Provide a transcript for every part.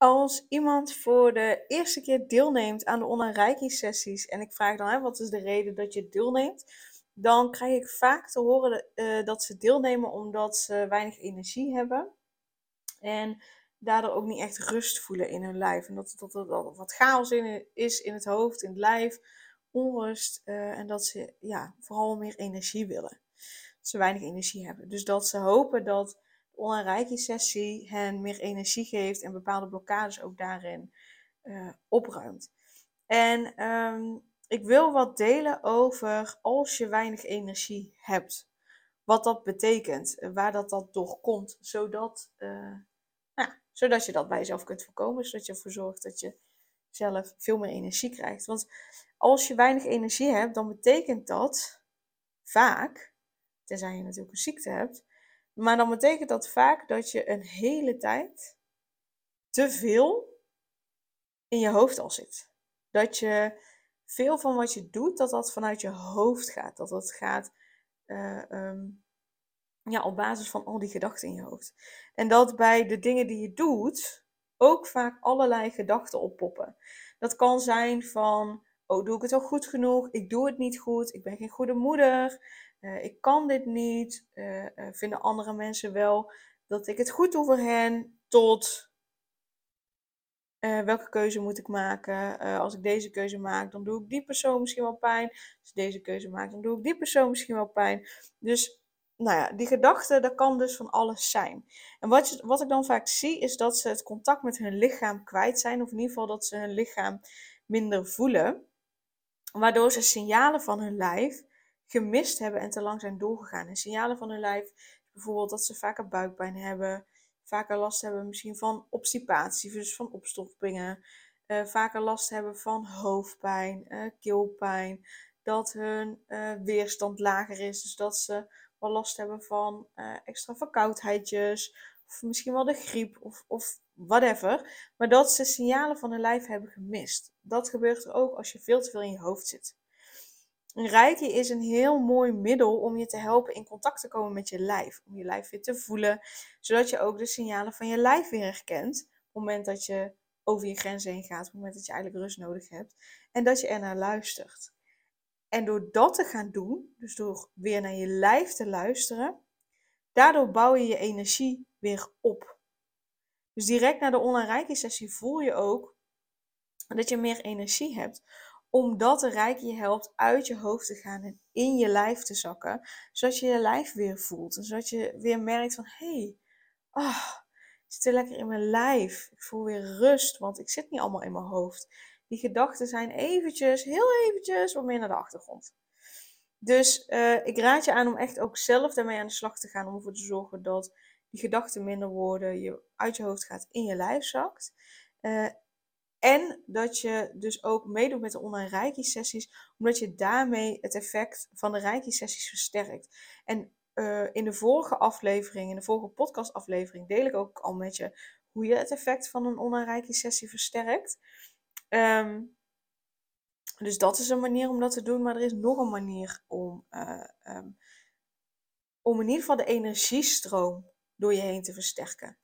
Als iemand voor de eerste keer deelneemt aan de online sessies en ik vraag dan hè, wat is de reden dat je deelneemt, dan krijg ik vaak te horen uh, dat ze deelnemen omdat ze weinig energie hebben en daardoor ook niet echt rust voelen in hun lijf. En dat, dat, wat chaos in, is in het hoofd, in het lijf, onrust uh, en dat ze ja, vooral meer energie willen. Dat ze weinig energie hebben. Dus dat ze hopen dat online reiki sessie hen meer energie geeft en bepaalde blokkades ook daarin uh, opruimt. En um, ik wil wat delen over als je weinig energie hebt. Wat dat betekent, waar dat, dat door komt, zodat, uh, nou, zodat je dat bij jezelf kunt voorkomen. Zodat je ervoor zorgt dat je zelf veel meer energie krijgt. Want als je weinig energie hebt, dan betekent dat vaak, tenzij je natuurlijk een ziekte hebt, maar dan betekent dat vaak dat je een hele tijd te veel in je hoofd al zit. Dat je veel van wat je doet, dat dat vanuit je hoofd gaat. Dat dat gaat uh, um, ja, op basis van al die gedachten in je hoofd. En dat bij de dingen die je doet ook vaak allerlei gedachten oppoppen. Dat kan zijn van, oh doe ik het wel goed genoeg? Ik doe het niet goed. Ik ben geen goede moeder. Uh, ik kan dit niet. Uh, uh, vinden andere mensen wel dat ik het goed doe voor hen? Tot welke keuze moet ik maken? als ik deze keuze maak, dan doe ik die persoon misschien wel pijn. Als ik deze keuze maak, dan doe ik die persoon misschien wel pijn. Dus nou ja, die gedachte, dat kan dus van alles zijn. En wat, je, wat ik dan vaak zie, is dat ze het contact met hun lichaam kwijt zijn. Of in ieder geval dat ze hun lichaam minder voelen. Waardoor ze signalen van hun lijf gemist hebben en te lang zijn doorgegaan. En signalen van hun lijf, bijvoorbeeld dat ze vaker buikpijn hebben, vaker last hebben misschien van obstipatie, dus van opstoppingen, uh, vaker last hebben van hoofdpijn, uh, keelpijn, dat hun uh, weerstand lager is, dus dat ze wel last hebben van extra verkoudheidjes, of misschien wel de griep of, of whatever, maar dat ze signalen van hun lijf hebben gemist. Dat gebeurt er ook als je veel te veel in je hoofd zit. Reiki is een heel mooi middel om je te helpen in contact te komen met je lijf. Om je lijf weer te voelen, zodat je ook de signalen van je lijf weer herkent. Op het moment dat je over je grenzen heen gaat, op het moment dat je eigenlijk rust nodig hebt. En dat je er naar luistert. En door dat te gaan doen, dus door weer naar je lijf te luisteren, daardoor bouw je je energie weer op. Dus direct na de online reiki sessie voel je ook dat je meer energie hebt omdat de rijk je helpt uit je hoofd te gaan en in je lijf te zakken. Zodat je je lijf weer voelt. En zodat je weer merkt van, hé, hey, oh, ik zit weer lekker in mijn lijf. Ik voel weer rust, want ik zit niet allemaal in mijn hoofd. Die gedachten zijn eventjes, heel eventjes, wat meer naar de achtergrond. Dus uh, ik raad je aan om echt ook zelf daarmee aan de slag te gaan. Om ervoor te zorgen dat die gedachten minder worden. Je uit je hoofd gaat, in je lijf zakt. Uh, en dat je dus ook meedoet met de online Reiki-sessies, omdat je daarmee het effect van de Reiki-sessies versterkt. En uh, in de vorige aflevering, in de vorige podcastaflevering, deel ik ook al met je hoe je het effect van een online Reiki-sessie versterkt. Um, dus dat is een manier om dat te doen, maar er is nog een manier om, uh, um, om in ieder geval de energiestroom door je heen te versterken.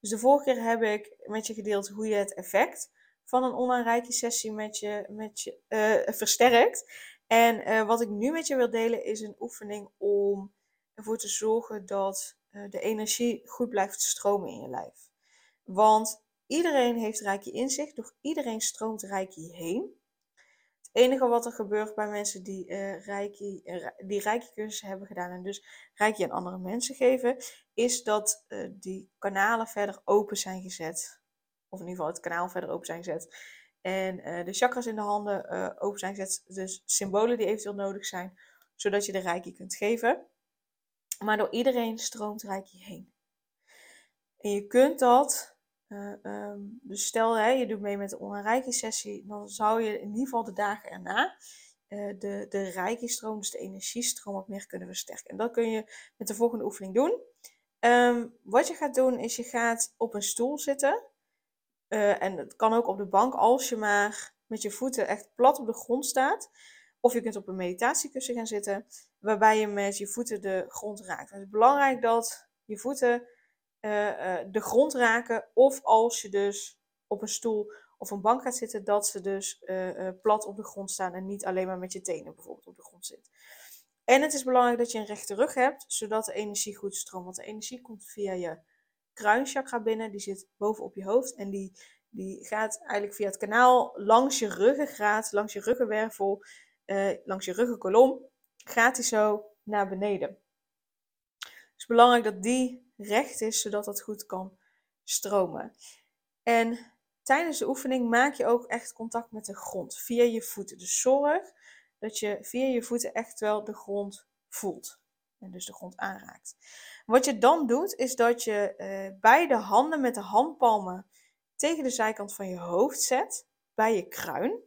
Dus de vorige keer heb ik met je gedeeld hoe je het effect van een online reiki sessie met je, met je uh, versterkt. En uh, wat ik nu met je wil delen is een oefening om ervoor te zorgen dat uh, de energie goed blijft stromen in je lijf. Want iedereen heeft reiki in zich, door iedereen stroomt reiki heen. Het enige wat er gebeurt bij mensen die uh, reiki, die reiki cursussen hebben gedaan en dus reiki aan andere mensen geven, is dat die kanalen verder open zijn gezet of in ieder geval het kanaal verder open zijn gezet. En uh, de chakras in de handen uh, open zijn gezet. Dus symbolen die eventueel nodig zijn. Zodat je de reiki kunt geven. Maar door iedereen stroomt reiki heen. En je kunt dat ehm, dus stel hè, je doet mee met de online sessie, dan zou je in ieder geval de dagen erna de, de reiki-stroom, dus de energiestroom, wat meer kunnen versterken. En dat kun je met de volgende oefening doen. Ehm, wat je gaat doen is je gaat op een stoel zitten. En het kan ook op de bank als je maar met je voeten echt plat op de grond staat. Of je kunt op een meditatiekussen gaan zitten, waarbij je met je voeten de grond raakt. Het is belangrijk dat je voeten uh, de grond raken. Of als je dus op een stoel of een bank gaat zitten, dat ze dus plat op de grond staan en niet alleen maar met je tenen bijvoorbeeld op de grond zit. En het is belangrijk dat je een rechte rug hebt, zodat de energie goed stroomt. Want de energie komt via je kruinchakra binnen, die zit bovenop je hoofd en die die gaat eigenlijk via het kanaal langs je ruggengraat, langs je ruggenwervel, uh, langs je ruggenkolom, gaat die zo naar beneden. Het is belangrijk dat die recht is, zodat dat goed kan stromen. En tijdens de oefening maak je ook echt contact met de grond via je voeten. Dus zorg dat je via je voeten echt wel de grond voelt. En dus de grond aanraakt. Wat je dan doet, is dat je uh, beide handen met de handpalmen tegen de zijkant van je hoofd zet, bij je kruin.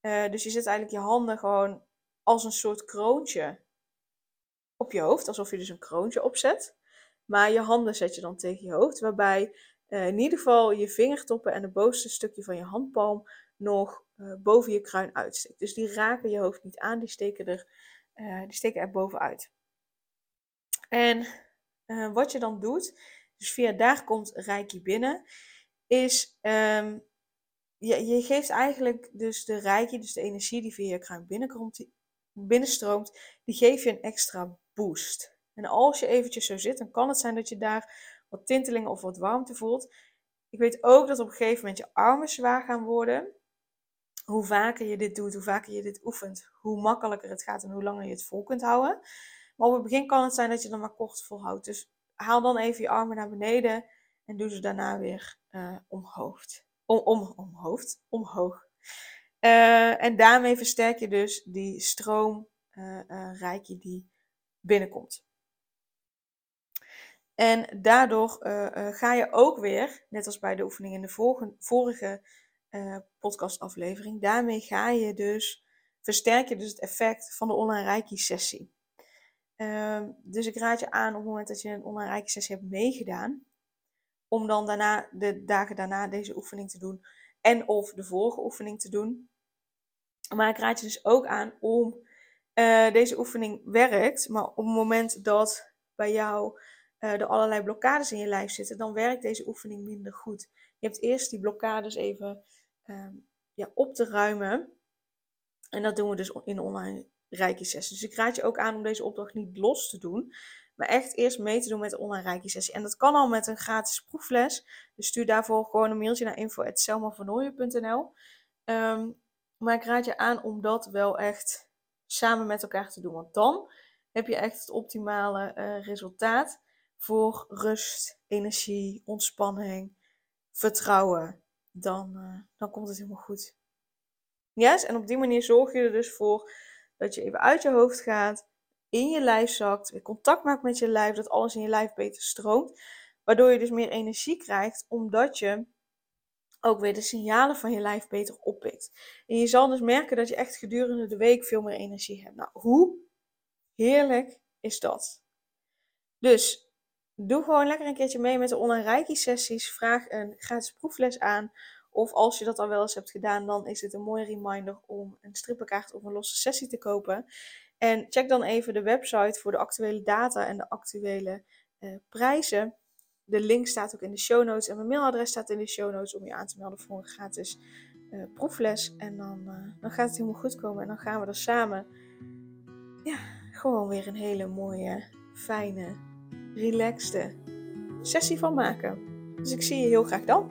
Uh, dus je zet eigenlijk je handen gewoon als een soort kroontje op je hoofd, alsof je dus een kroontje opzet. Maar je handen zet je dan tegen je hoofd, waarbij uh, in ieder geval je vingertoppen en het bovenste stukje van je handpalm nog boven je kruin uitsteekt. Dus die raken je hoofd niet aan, die steken er, die steken er bovenuit. En wat je dan doet, dus via daar komt Reiki binnen is um, je, je geeft eigenlijk dus de rijkje, dus de energie die via je kruin binnenkomt, binnenstroomt, die geef je een extra boost. En als je eventjes zo zit, dan kan het zijn dat je daar wat tintelingen of wat warmte voelt. Ik weet ook dat op een gegeven moment je armen zwaar gaan worden. Hoe vaker je dit doet, hoe vaker je dit oefent, hoe makkelijker het gaat en hoe langer je het vol kunt houden. Maar op het begin kan het zijn dat je dan maar kort volhoudt. Dus haal dan even je armen naar beneden en doe ze daarna weer uh, omhoog. Om, om, omhoofd, omhoog. Uh, en daarmee versterk je dus die stroom uh, die binnenkomt. En daardoor ga je ook weer, net als bij de oefening in de vorige, vorige podcastaflevering, daarmee ga je dus, versterk je dus het effect van de online reiki sessie. Ehm, dus ik raad je aan op het moment dat je een online reiki sessie hebt meegedaan, om dan daarna, de dagen daarna deze oefening te doen. En of de vorige oefening te doen. Maar ik raad je dus ook aan om uh, deze oefening werkt. Maar op het moment dat bij jou uh, er allerlei blokkades in je lijf zitten, dan werkt deze oefening minder goed. Je hebt eerst die blokkades even uh, ja, op te ruimen. En dat doen we dus in online reiki sessies. Dus ik raad je ook aan om deze opdracht niet los te doen. Maar echt eerst mee te doen met de online reiki sessie. En dat kan al met een gratis proefles. Dus stuur daarvoor gewoon een mailtje naar info.selmavernooien.nl um, Maar ik raad je aan om dat wel echt samen met elkaar te doen. Want dan heb je echt het optimale uh, resultaat voor rust, energie, ontspanning, vertrouwen. Dan, uh, dan komt het helemaal goed. Yes, en op die manier zorg je er dus voor dat je even uit je hoofd gaat in je lijf zakt, weer contact maakt met je lijf, dat alles in je lijf beter stroomt. Waardoor je dus meer energie krijgt, omdat je ook weer de signalen van je lijf beter oppikt. En je zal dus merken dat je echt gedurende de week veel meer energie hebt. Nou, hoe heerlijk is dat? Dus doe gewoon lekker een keertje mee met de online sessies. Vraag een gratis proefles aan. Of als je dat al wel eens hebt gedaan, dan is het een mooie reminder om een strippenkaart of een losse sessie te kopen. En check dan even de website voor de actuele data en de actuele uh, prijzen. De link staat ook in de show notes en mijn mailadres staat in de show notes om je aan te melden voor een gratis uh, proefles. En dan, uh, dan gaat het helemaal goed komen en dan gaan we er samen ja, gewoon weer een hele mooie, fijne, relaxte sessie van maken. Dus ik zie je heel graag dan.